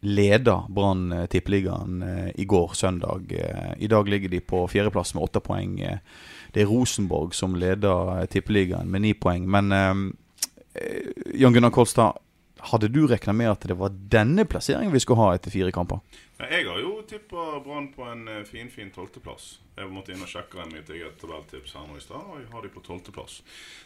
leda Brann eh, tippeligaen eh, i går, søndag. Eh, I dag ligger de på fjerdeplass med åtte poeng. Det er Rosenborg som leder tippeligaen med ni poeng. Men Jan Gunnar Kolstad, hadde du regna med at det var denne plasseringen vi skulle ha etter fire kamper? Ja, jeg har jo tippa Brann på en eh, finfin fin tolvteplass. Jeg måtte inn og sjekke mitt eget tabelltips her nå i stad, og jeg har de på tolvteplass.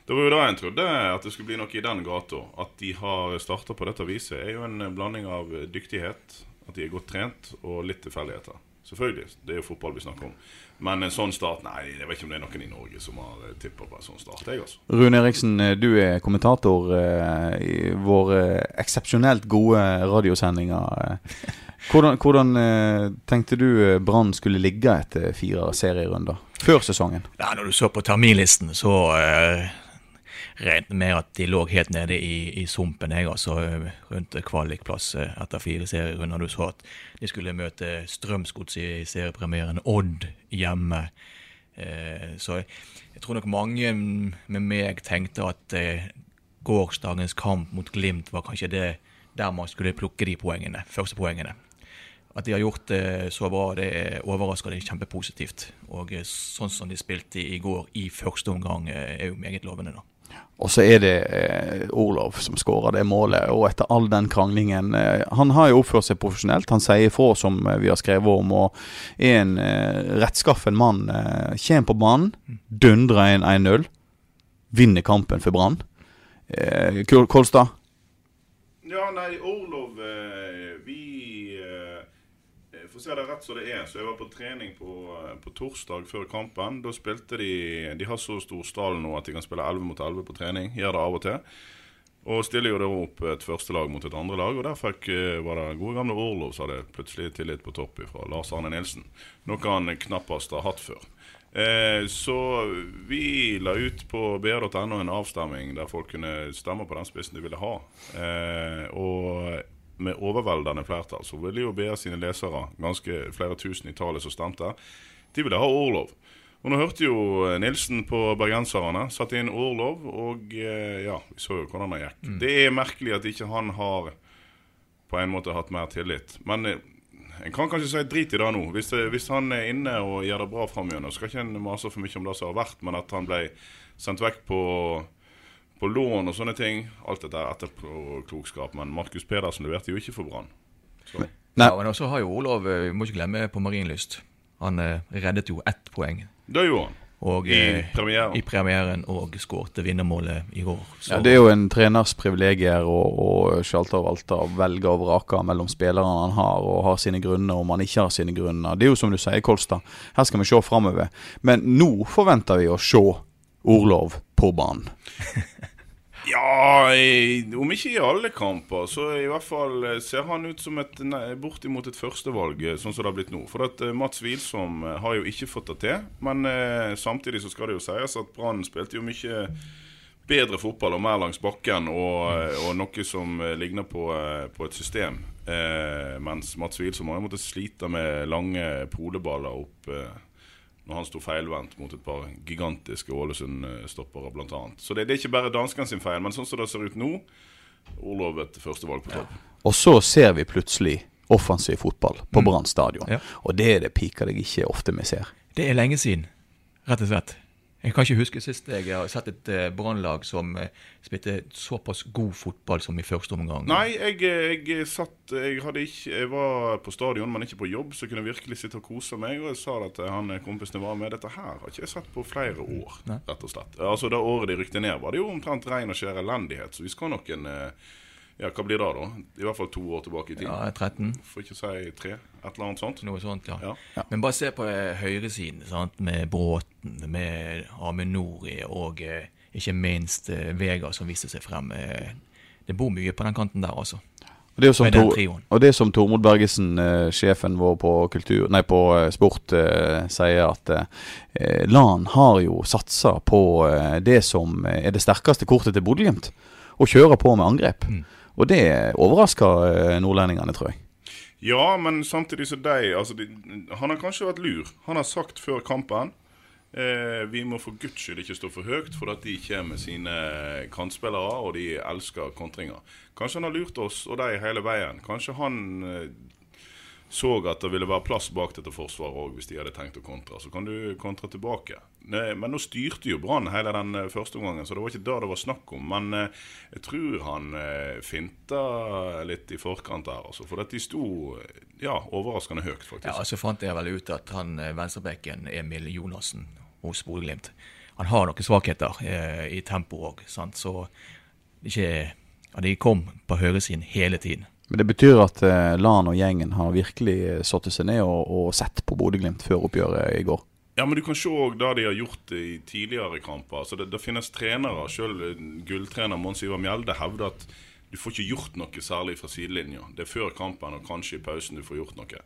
Det var jo da en trodde at det skulle bli noe i den gata. At de har starta på dette viset, er jo en blanding av dyktighet, at de er godt trent, og litt tilfeldigheter. Selvfølgelig. Det er jo fotball vi snakker om. Men en sånn start Nei, jeg vet ikke om det er noen i Norge som har tippa på en sånn start. Jeg, altså. Rune Eriksen, eh, du er kommentator eh, i våre eksepsjonelt gode radiosendinger. eh. Hvordan, hvordan eh, tenkte du eh, Brann skulle ligge etter fire serierunder før sesongen? Ja, når du så på terminlisten, så regnet med at de lå helt nede i, i sumpen, jeg altså, eh, rundt kvalikplass eh, etter fire serierunder. Du så at de skulle møte Strømsgods i seriepremieren, Odd hjemme. Eh, så jeg tror nok mange med meg tenkte at eh, gårsdagens kamp mot Glimt var kanskje det der man skulle plukke de poengene, første poengene. At de har gjort det så bra, det overrasker det kjempepositivt. Og eh, sånn som de spilte i går i første omgang, eh, er jo meget lovende. da. Og så er det eh, Orlov som skårer det målet, og etter all den kranglingen eh, Han har jo oppført seg profesjonelt. Han sier ifra, som eh, vi har skrevet om, og er en eh, rettskaffen mann. Eh, Kommer på banen, dundrer inn 1-0, vinner kampen for Brann. Eh, Kolstad? Ja, nei, eh, eh, For ser det rett som det er, så jeg var på trening på, eh, på torsdag før kampen. Da spilte de De har så stor stall nå at de kan spille 11 mot 11 på trening. Gjør det av og til. Og stiller jo da opp et første lag mot et andre lag, og der fikk, eh, var det gode gamle Orlov som hadde plutselig tillit på topp fra Lars Arne Nilsen. Noe han knappast har hatt før. Eh, så vi la ut på br.no en avstemming der folk kunne stemme på den spissen de ville ha. Eh, og med overveldende flertall så ville jo BR sine lesere, ganske flere tusen i tallet som stemte, de ville ha Orlov. Og nå hørte jo Nilsen på bergenserne, satte inn Orlov, og eh, ja, vi så jo hvordan det gikk. Det er merkelig at ikke han har på en måte hatt mer tillit. Men eh, en kan kanskje si drit i det nå. Hvis, det, hvis han er inne og gjør det bra framover, skal ikke en mase for mye om det som har vært, men at han ble sendt vekk på, på lån og sånne ting. Alt dette er etterpåklokskap. Men Markus Pedersen leverte jo ikke for Brann. Ja, men også har jo Olav, eh, vi må ikke glemme på Marienlyst. Han eh, reddet jo ett poeng. det gjorde han. Og, I eh, premieren. I premieren og skårte vinnermålet i går. Så, Ja, det er jo en treners privilegier å, å sjalte og valte og velge og vrake mellom spillerne han har, og har sine grunner om han ikke har sine grunner. Det er jo som du sier, Kolstad. Her skal vi se framover. Men nå forventer vi å se Orlov på banen. Ja, i, om ikke i alle kamper, så i hvert fall eh, ser han ut som et nei, bortimot et førstevalg, eh, sånn som det har blitt nå. For at eh, Mats Wilsom har jo ikke fått det til. Men eh, samtidig så skal det jo sies at Brann spilte jo mye bedre fotball og mer langs bakken, og, og noe som ligner på, på et system. Eh, mens Mats Wilsom har måttet slite med lange poleballer opp eh, når han sto feilvendt mot et par gigantiske Ålesund-stoppere, bl.a. Så det, det er ikke bare danskene sin feil, men sånn som det ser ut nå, Orlov et førstevalg på topp. Og så ser vi plutselig offensiv fotball på Brann stadion. Ja. Og det er det piker jeg ikke ofte vi ser. Det er lenge siden, rett og slett. Jeg kan ikke huske sist jeg har sett et uh, Brannlag som uh, spilte såpass god fotball som i første omgang. Nei, jeg, jeg satt jeg, ikke, jeg var på stadion, men ikke på jobb, så jeg kunne virkelig sitte og kose meg. Og jeg sa det til han kompisen jeg var med, dette her har ikke jeg sett på flere år, rett og slett. Altså Det året de rykte ned, var det jo omtrent ren og skjær elendighet, så vi skal nok en uh, ja, hva blir det da? I hvert fall to år tilbake i tid. Ja, 13. For ikke å si tre. Et eller annet sånt. Noe sånt, ja. Ja. ja. Men bare se på eh, høyresiden, sant? med Bråten, med Aminori og eh, ikke minst eh, Vega som viste seg frem. Eh, det bor mye på den kanten der, altså. Og det er som, Tor, og det er som Tormod Bergesen, eh, sjefen vår på, kultur, nei, på sport, eh, sier at eh, LAN har jo satsa på eh, det som er det sterkeste kortet til Bodø-Glimt. Og kjører på med angrep. Mm. Og det overrasker eh, nordlendingene, tror jeg. Ja, men samtidig så de, altså de Han har kanskje vært lur. Han har sagt før kampen eh, vi må for guds skyld ikke stå for høyt, for at de kommer med sine kantspillere, og de elsker kontringer. Kanskje han har lurt oss og de hele veien. Kanskje han eh, så at det ville være plass bak dette forsvaret òg, hvis de hadde tenkt å kontre. Så kan du kontre tilbake. Nei, men nå styrte jo Brann hele den eh, første omgangen, så det var ikke det det var snakk om. Men eh, jeg tror han eh, finta litt i forkant der, altså. For de sto eh, ja, overraskende høyt, faktisk. Ja, Så fant jeg vel ut at han eh, venstrebekken Emil Jonassen hos Bodø-Glimt Han har noen svakheter eh, i tempo òg, så ikke, ja, de kom på høyresiden hele tiden. Men det betyr at eh, LAN og gjengen har virkelig eh, satt seg ned og, og sett på Bodø-Glimt før oppgjøret i går. Ja, men du kan se òg det de har gjort i tidligere kamper. Altså det, det finnes trenere, selv gulltrener Mons Ivar Mjelde hevder at du får ikke gjort noe særlig fra sidelinja. Det er før kampen og kanskje i pausen du får gjort noe.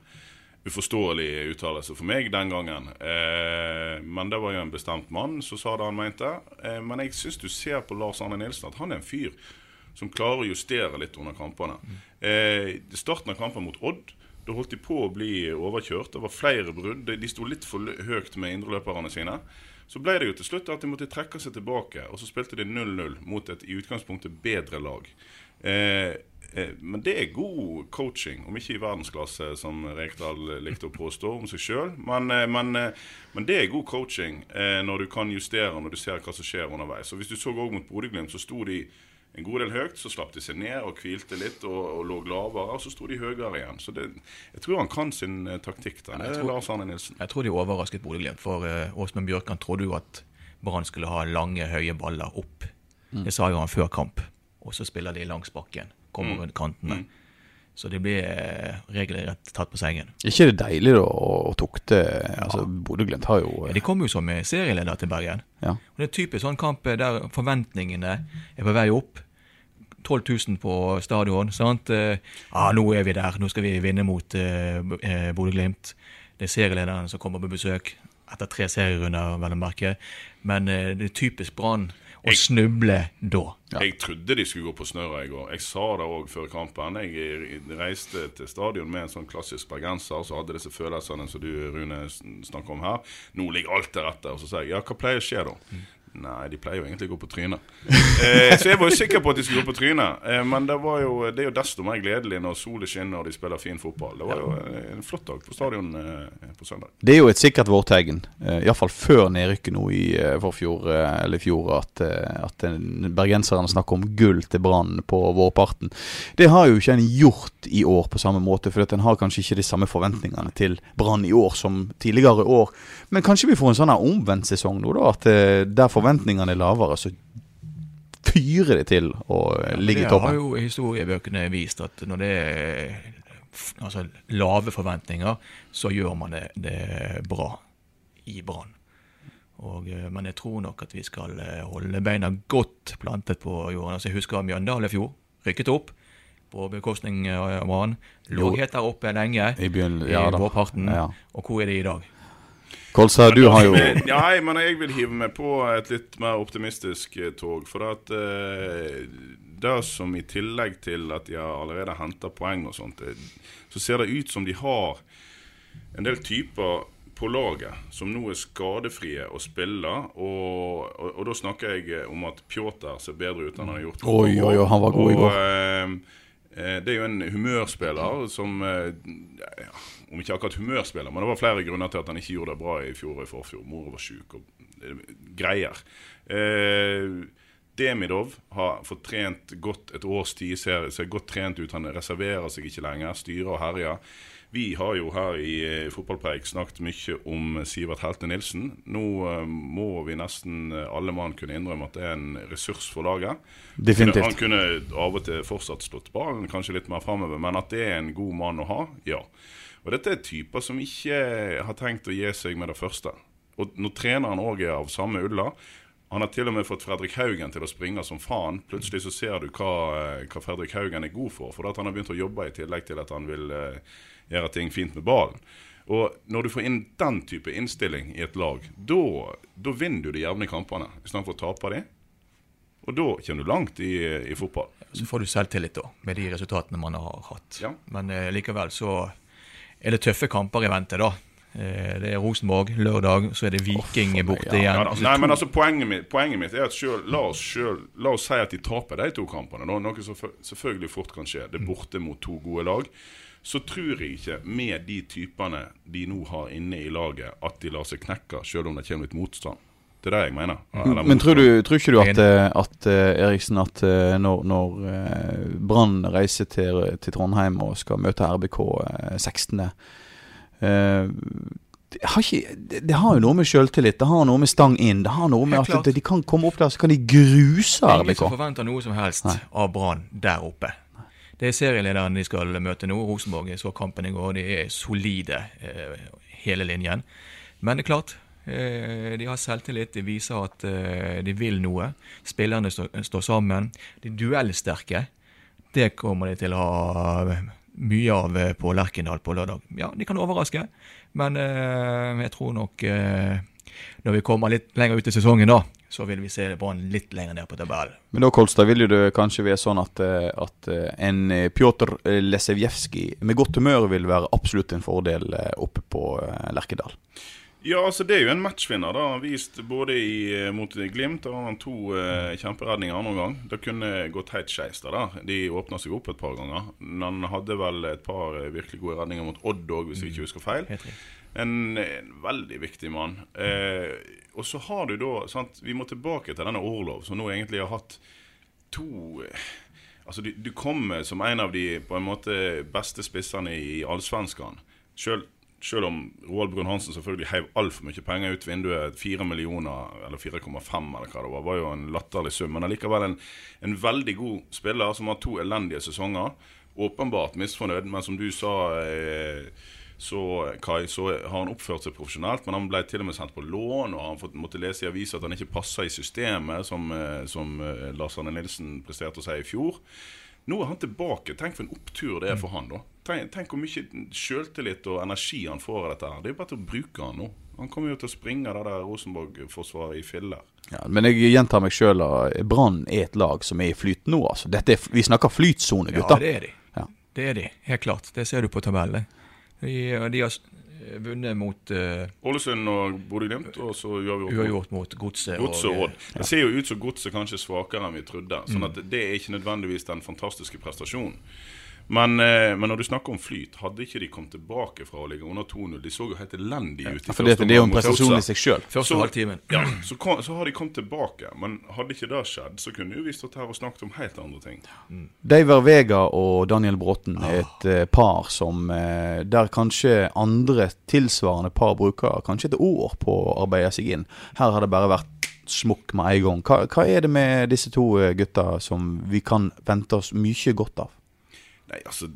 Uforståelig uttalelse for meg den gangen. Eh, men det var jo en bestemt mann som sa det han mente. Eh, men jeg syns du ser på Lars Arne Nilsen at han er en fyr som klarer å justere litt under kampene. Eh, I starten av kampen mot Odd da holdt de på å bli overkjørt. Det var flere brudd. De- sto litt for høyt med indreløperne sine. Så ble det jo til slutt at de måtte trekke seg tilbake, og så spilte de 0-0 mot et i utgangspunktet bedre lag. Eh, eh, men det er god coaching, om ikke i verdensklasse, som Rekdal likte å påstå om seg sjøl. Men, eh, men, eh, men det er god coaching eh, når du kan justere når du ser hva som skjer underveis. Så Hvis du så òg mot Bodø-Glimt, så sto de en god del høyt, så slapp de seg ned og hvilte litt og, og lå lavere, og så sto de høyere igjen. Så det, jeg tror han kan sin eh, taktikk. da, jeg tror- Lars Arne Nilsen. Jeg tror de overrasket Bodø-Glimt, for uh, Åsmund Bjørkan trodde jo at Brann skulle ha lange, høye baller opp. Det sa jo han før kamp. Og så spiller de langs bakken, kommer rundt kantene. Så de blir uh, regelrett tatt på sengen. ikke det deilig da å, tukte altså Bodø-Glimt har jo De kom jo som eh, serieleder til Bergen. ja. Og Det er typisk sånn kamp eh, der forventningene er på vei opp. 12 000 på stadion. sant? Eh, ah, 'Nå er vi der, nå skal vi vinne mot eh, eh, Bodø-Glimt'. Det er serielederen som kommer på besøk etter tre serierunder, vel å merke. Men eh, det er typisk Brann å Jeg- snuble da. Jeg trodde de skulle gå på snørra i går. Jeg sa det òg før kampen. Jeg reiste til stadion med en sånn klassisk bergenser som hadde disse følelsene som du, Rune, snakker om her. Nå ligger alt til rette. Og så sa jeg ja, hva pleier å skje da? Nei, de pleier jo egentlig å gå på trynet. Eh, så jeg var jo sikker på at de skulle gå på trynet. Eh, men det, jo, det er jo desto mer gledelig når solen skinner og de spiller fin fotball. Det var jo eh, en flott dag på stadion eh, på søndag. Det er jo et sikkert vårtegn, eh, iallfall før nedrykket nå i forfjor, eh, eller i fjor, at, eh, at eh, bergenserne snakker om gull til Brann på vårparten. Det har jo ikke en gjort i år på samme måte, for en har kanskje ikke de samme forventningene til Brann i år som tidligere år. Men kanskje vi får en sånn omvendt sesong nå, da, at eh, der forventningene er lavere, så fyrer det til eh, ligge i det har jo historiebøkene vist at når det er altså, lave forventninger, så gjør man det, det bra i Brann. Og, eh, Men jeg tror nok at vi skal eh, holde beina godt plantet på jorden. Altså, jeg husker Mjøndalen i fjor. Rykket opp på bekostning av Brann. Lå helt der oppe lenge I begynnelsen, ja i vårparten. Ja. Og hvor er de i dag? Kolsa, du har jo Nei, men jeg vil hive meg på et litt mer optimistisk eh, tog. For at eh, det som i tillegg til at de har allerede henta poeng og sånt, eh, så ser det ut som de har en del typer på laget som nå er skadefrie å spille. Og, og, og da snakker jeg eh, om at Pjotr ser bedre ut enn han har gjort. Oi, oi, oi, han var god i går. eh, det er jo en humørspiller som eh, ja, Om ikke akkurat humørspiller, men det var flere grunner til at han ikke gjorde det bra i fjor og i forfjor. Mora var sjuk. og eh, greier. Eh, Demidov har fått trent godt et års tid, ser, ser godt trent ut. Han reserverer seg ikke lenger, styrer og herjer. Vi har jo her i eh, Fotballpreik snakket mye om Sivert Helte Nilsen. Nå eh, må vi nesten alle mann kunne innrømme at det er en ressurs for laget. Definitivt. Han kunne av og til fortsatt slått ballen kanskje litt mer framover, men at det er en god mann å ha, ja. Og dette er typer som ikke har tenkt å gi seg med det første. Og når treneren òg er av samme ulla han har til og med fått Fredrik Haugen til å springe som faen. Plutselig så ser du hva, eh, hva Fredrik Haugen er god for. For at han har begynt å jobbe i tillegg til at han vil eh, gjøre ting fint med ballen. Og når du får inn den type innstilling i et lag, da vinner du de jevne kampene istedenfor å tape de. Og da kommer du langt i, i fotball. Så får du selvtillit da, med de resultatene man har hatt. Ja. Men eh, likevel så er det tøffe kamper i vente, da. Eh, Det er Rosenborg lørdag, så er det Viking borte ja. igjen. Ja. Altså, Nei, men altså poenget mitt, poenget mitt er at selv, la, oss selv, la oss si at de taper de to kampene, da, noe som selvfølgelig fort kan skje. Det er borte mot to gode lag. Så tror jeg ikke, med de typene de nå har inne i laget, at de lar seg knekke, selv om det kommer litt motstand. Det er det jeg mener. Eller Men tror, du, tror ikke du at, eh, at eh, Eriksen, at eh, når, når Brann reiser til, til Trondheim og skal møte RBK eh, 16. eh, det har, ikke, det, det har jo noe med sjøltillit, det har noe med stang inn. Det har noe med at de kan komme opp der, så kan de gruse er ingen RBK. som forventer noe som helst Nei. av Brann der oppe. Det er serielederen de skal møte nå. Rosenborg så kampen i går. De er solide, eh, hele linjen. Men det er klart, de har selvtillit. De viser at eh, de vil noe. Spillerne står, sammen. De er duellsterke. Det kommer de til å ha mye av eh, på Lerkendal på lørdag. Ja, de kan overraske, men eh, jeg tror nok eh, når vi kommer litt lenger ut i sesongen, da, så vil vi se Brann litt lenger ned på tabellen. Men da Kolstad, vil jo det kanskje være sånn at, eh, at eh, en eh, Pjotr Lesevjevskij med godt humør vil være absolutt en fordel eh, oppe på eh, Lerkedal. Ja, altså det er jo en matchvinner. da Han vist både i, eh, mot Glimt Da har han to eh, kjemperedninger andre gang. Det kunne gått helt skeis. De åpna seg opp et par ganger. Men han hadde vel et par eh, virkelig gode redninger mot Odd òg, hvis jeg ikke husker feil. En, en veldig viktig mann. Eh, og så har du da sant, Vi må tilbake til denne Orlov, som nå egentlig har hatt to eh, Altså, du, du kommer som en av de på en måte beste spissene i allsvenskene. Selv, selv om Roald Brun-Hansen selvfølgelig heiv altfor mye penger ut vinduet, 4 millioner eller 4,5 eller hva det var, var jo en latterlig sum. Men allikevel en, en veldig god spiller som har to elendige sesonger. Åpenbart misfornøyd, men som du sa eh, så, Kai, så har han oppført seg profesjonelt, men han ble til og med sendt på lån, og han fått, måtte lese i avisa at han ikke passa i systemet, som, eh, som eh, Lars Arne Nilsen presterte å si i fjor. Nå er han tilbake. Tenk for en opptur det er for han, da. Tenk, tenk hvor mye sjøltillit og energi han får av dette. her. Det er jo bare til å bruke han nå. Han kommer jo til å springe det der Rosenborg-forsvaret i filler. Ja, men jeg gjentar meg sjøl. Brann er et lag som er i flyt nå. altså. Dette er, vi snakker flytsone, Ja, det er de. Ja. Det er de, helt klart. Det ser du på tabellen. De, de har vunnet mot uh, Ålesund og Bodø-Glimt, og så gjør vi uavgjort mot Godset. Godse og og, Det ser jo ut som Godset kanskje er svakere enn vi trodde. Sånn at det er ikke nødvendigvis den fantastiske prestasjonen. Men, eh, men når du snakker om flyt, hadde ikke de kommet tilbake fra å ligge under 2-0? De så jo helt elendige ut. Ja, for det, det er jo en prestasjon i seg sjøl. Første halvtimen. Ja, så, kom, så har de kommet tilbake. Men hadde ikke det skjedd, så kunne jo vi stått her og snakket om helt andre ting. Daver Vega og Daniel Bråten er et eh, par som eh, Der kanskje andre tilsvarende par bruker kanskje et år på å arbeide seg inn. Her har det bare vært smukk med en gang. Hva, hva er det med disse to gutta som vi kan vente oss mye godt av? Nei, altså,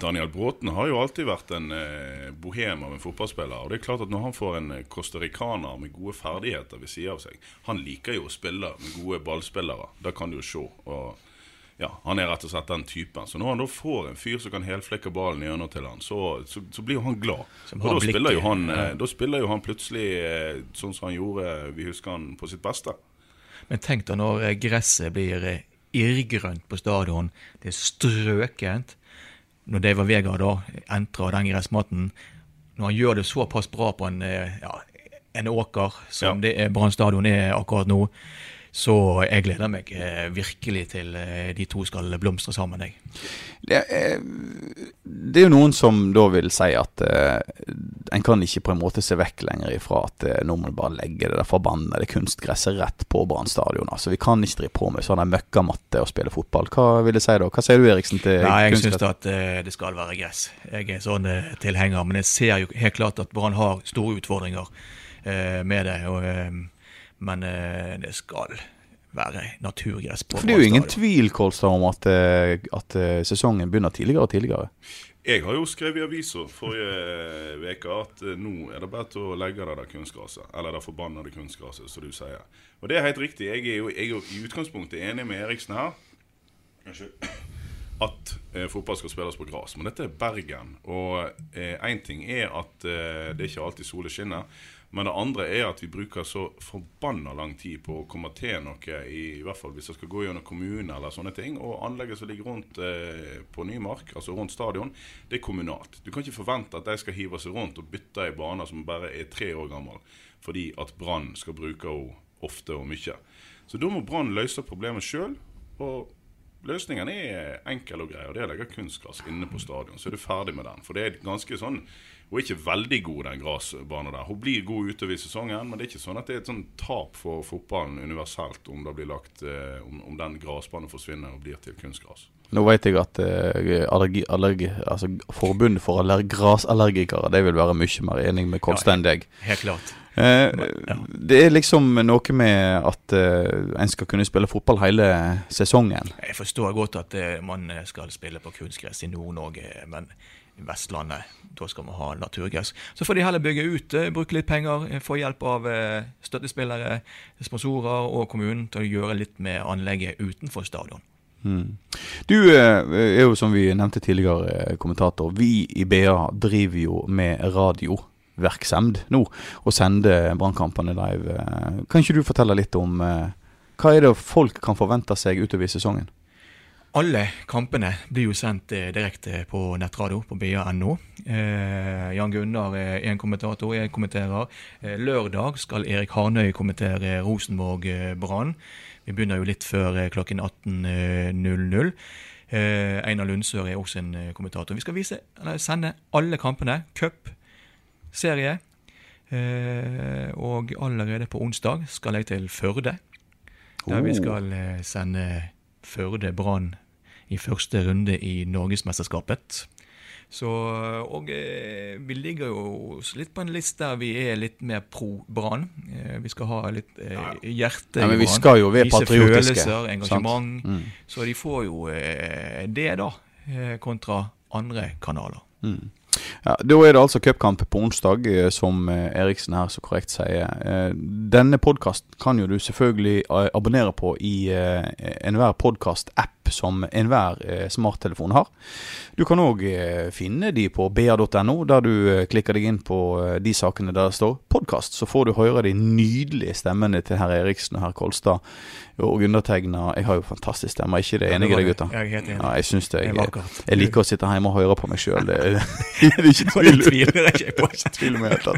Daniel Bråten har jo alltid vært en eh, bohem av en fotballspiller. Og det er klart at når han får en eh, costaricaner med gode ferdigheter ved siden av seg Han liker jo å spille med gode ballspillere. Det kan du jo se. Og ja, Han er rett og slett den typen. Så når han da får en fyr som kan helflekke ballen gjennom til han, så, så, så blir jo han glad. Og da spiller, han, eh, da spiller jo han plutselig eh, sånn som han gjorde Vi husker han på sitt beste. Men tenk da når eh, gresset blir eh, irrgrønt på stadion, det er strøkent. Når David Vega da entrer den gressmatten, når han gjør det såpass bra på en, eh, ja, en åker som Ja. det Brann stadion er akkurat nå, så jeg gleder meg eh, virkelig til eh, de to skal blomstre sammen. Jeg. Det er, det er jo noen som da vil si at uh, en kan ikke på en måte se vekk lenger ifra at uh, nå må du bare legge det der forbannede kunstgresset rett på Brann stadion. Altså, vi kan ikke drive på med sånn møkkamatte og spille fotball. Hva vil det si da? Hva sier du Eriksen til Nei, jeg syns at uh, det skal være gress. Jeg er sånn eh, tilhenger, men jeg ser jo helt klart at Brann har store utfordringer eh, med det. Og, eh, men eh, det skal være naturgress på For det er jo ingen tvil Kolstad, om at, eh, at eh, sesongen begynner tidligere og tidligere. Jeg har jo skrevet i avisa forrige uke at eh, nå er det bare til å legge det der kunstgraset. Eller det forbannede kunstgraset, som du sier. Og det er helt riktig. Jeg er jo, jeg er jo i utgangspunktet enig med Eriksen her. At eh, fotball skal spilles på gress. Men dette er Bergen. Og én ting er at eh, det er ikke alltid solen skinner. Men det andre er at vi bruker så forbanna lang tid på å komme til noe, i, i hvert fall hvis det skal gå gjennom kommune eller sånne ting. Og anlegget som ligger rundt eh, på Nymark, altså rundt stadion, det er kommunalt. Du kan ikke forvente at de skal hive seg rundt og bytte ei bane som bare er tre år gammel, fordi at Brann skal bruke henne ofte og mye. Så da må Brann løse problemet sjøl. Og løsningen er enkel og grei, og det er å legge kunstgress inne på stadion. Så er du ferdig med den. For det er ganske sånn Hun er ikke veldig god, den gressbanen der. Hun blir god utover i sesongen, men det er ikke sånn at det er et sånn tap for fotballen universelt om, det blir lagt, eh, om, om den gressbanen forsvinner og blir til kunstgress. Nå vet jeg at eh, allergi, allergi, altså Forbundet for aller, grasallergikere Det vil være mye mer enig med Kolstad enn deg. Helt klart. Eh, Ja. Det er liksom noe med at eh, en skal kunne spille fotball hele sesongen. Jeg forstår godt at eh, man skal spille på kunstgress i Nord-Norge, men Vestlandet, da skal man ha naturgress. Så får de heller bygge ut, eh, bruke litt penger, eh, få hjelp av eh, støttespillere, sponsorer og kommunen til å gjøre litt med anlegget utenfor stadion. Du eh, er jo, som vi nevnte tidligere, kommentator. Vi i BA driver jo med radiovirksomhet nå, og sender brannkampene live. Kan ikke du fortelle litt om hva er det folk kan forvente seg utover i sesongen? Alle kampene blir jo sendt eh, direkte på nettradio på bia.no. Eh, Jan Gunnar er en kommentator, jeg kommenterer. Eh, lørdag skal Erik Harnøy kommentere Rosenborg-Brann. Vi begynner jo litt før eh, klokken 18.00. Eh, Einar Lundsør er også en eh, kommentator. Vi skal vise, eller sende alle kampene. Cup, serie. Eh, og allerede på onsdag skal jeg til Førde. Der vi Oh. skal eh, sende Førde Brann i første runde i Norgesmesterskapet. Så, og eh, vi ligger jo litt på en liste der vi er litt mer pro Brann. Eh, vi skal ha litt eh, hjerte Ja, men i vi skal jo være Vise patriotiske, følelser, engasjement. Mm. Så de får jo eh, det, da, eh, kontra andre kanaler. Ja, Da er det altså cupkamp på onsdag, eh, som eh, Eriksen her så korrekt sier. Eh, Denne podkasten kan jo du selvfølgelig abonnere på i enhver podkast-app som enhver smarttelefon har. Du kan òg finne de på ba.no, der du klikker deg inn på de sakene der det står podkast. Så får du høre de nydelige stemmene til herr Eriksen og herr Kolstad. Og undertegna Jeg har jo fantastisk stemme, ikke det enige, det gutta? Jeg er helt enig. Ja, jeg syns det. Jeg, jeg liker å sitte hjemme og høre på meg sjøl. Er ikke tvil. Det tviler jeg ikke på. Ikke tvil om i det.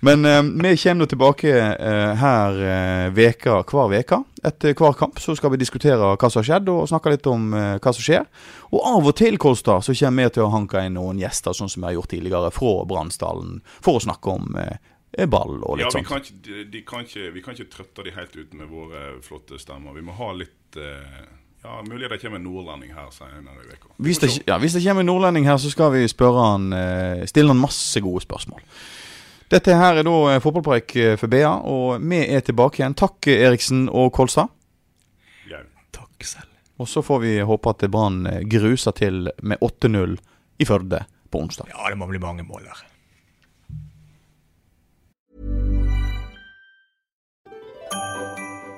Men eh, vi kommer tilbake eh, her eh, veka, hver uke Etter hver kamp så skal vi diskutere hva som har skjedd, og snakke litt om eh, hva som skjer. Og av og til, Kolstad, så kommer vi til å hanke inn noen gjester, sånn som vi har gjort tidligere, fra Bransdalen, for å snakke om eh, ball og litt Ja, vi sånt. kan, ikke, de, de kan ikke, vi kan ikke trøtte de helt ut med våre flotte stemmer. Vi må ha litt eh, Ja, Mulig det kommer en nordlending her senere i uka. Hvis det, ja, hvis det kommer en nordlending her, så skal vi spørre han, eh, stille han masse gode spørsmål. Dette her er da eh, fotballpreik eh, for BA, og vi er tilbake igjen. Takk, Eriksen og Kolstad. Ja. Takk selv. Og så får vi håpe at Brann gruser til med 8-0 i Førde på onsdag. Ja, det må bli mange mål der.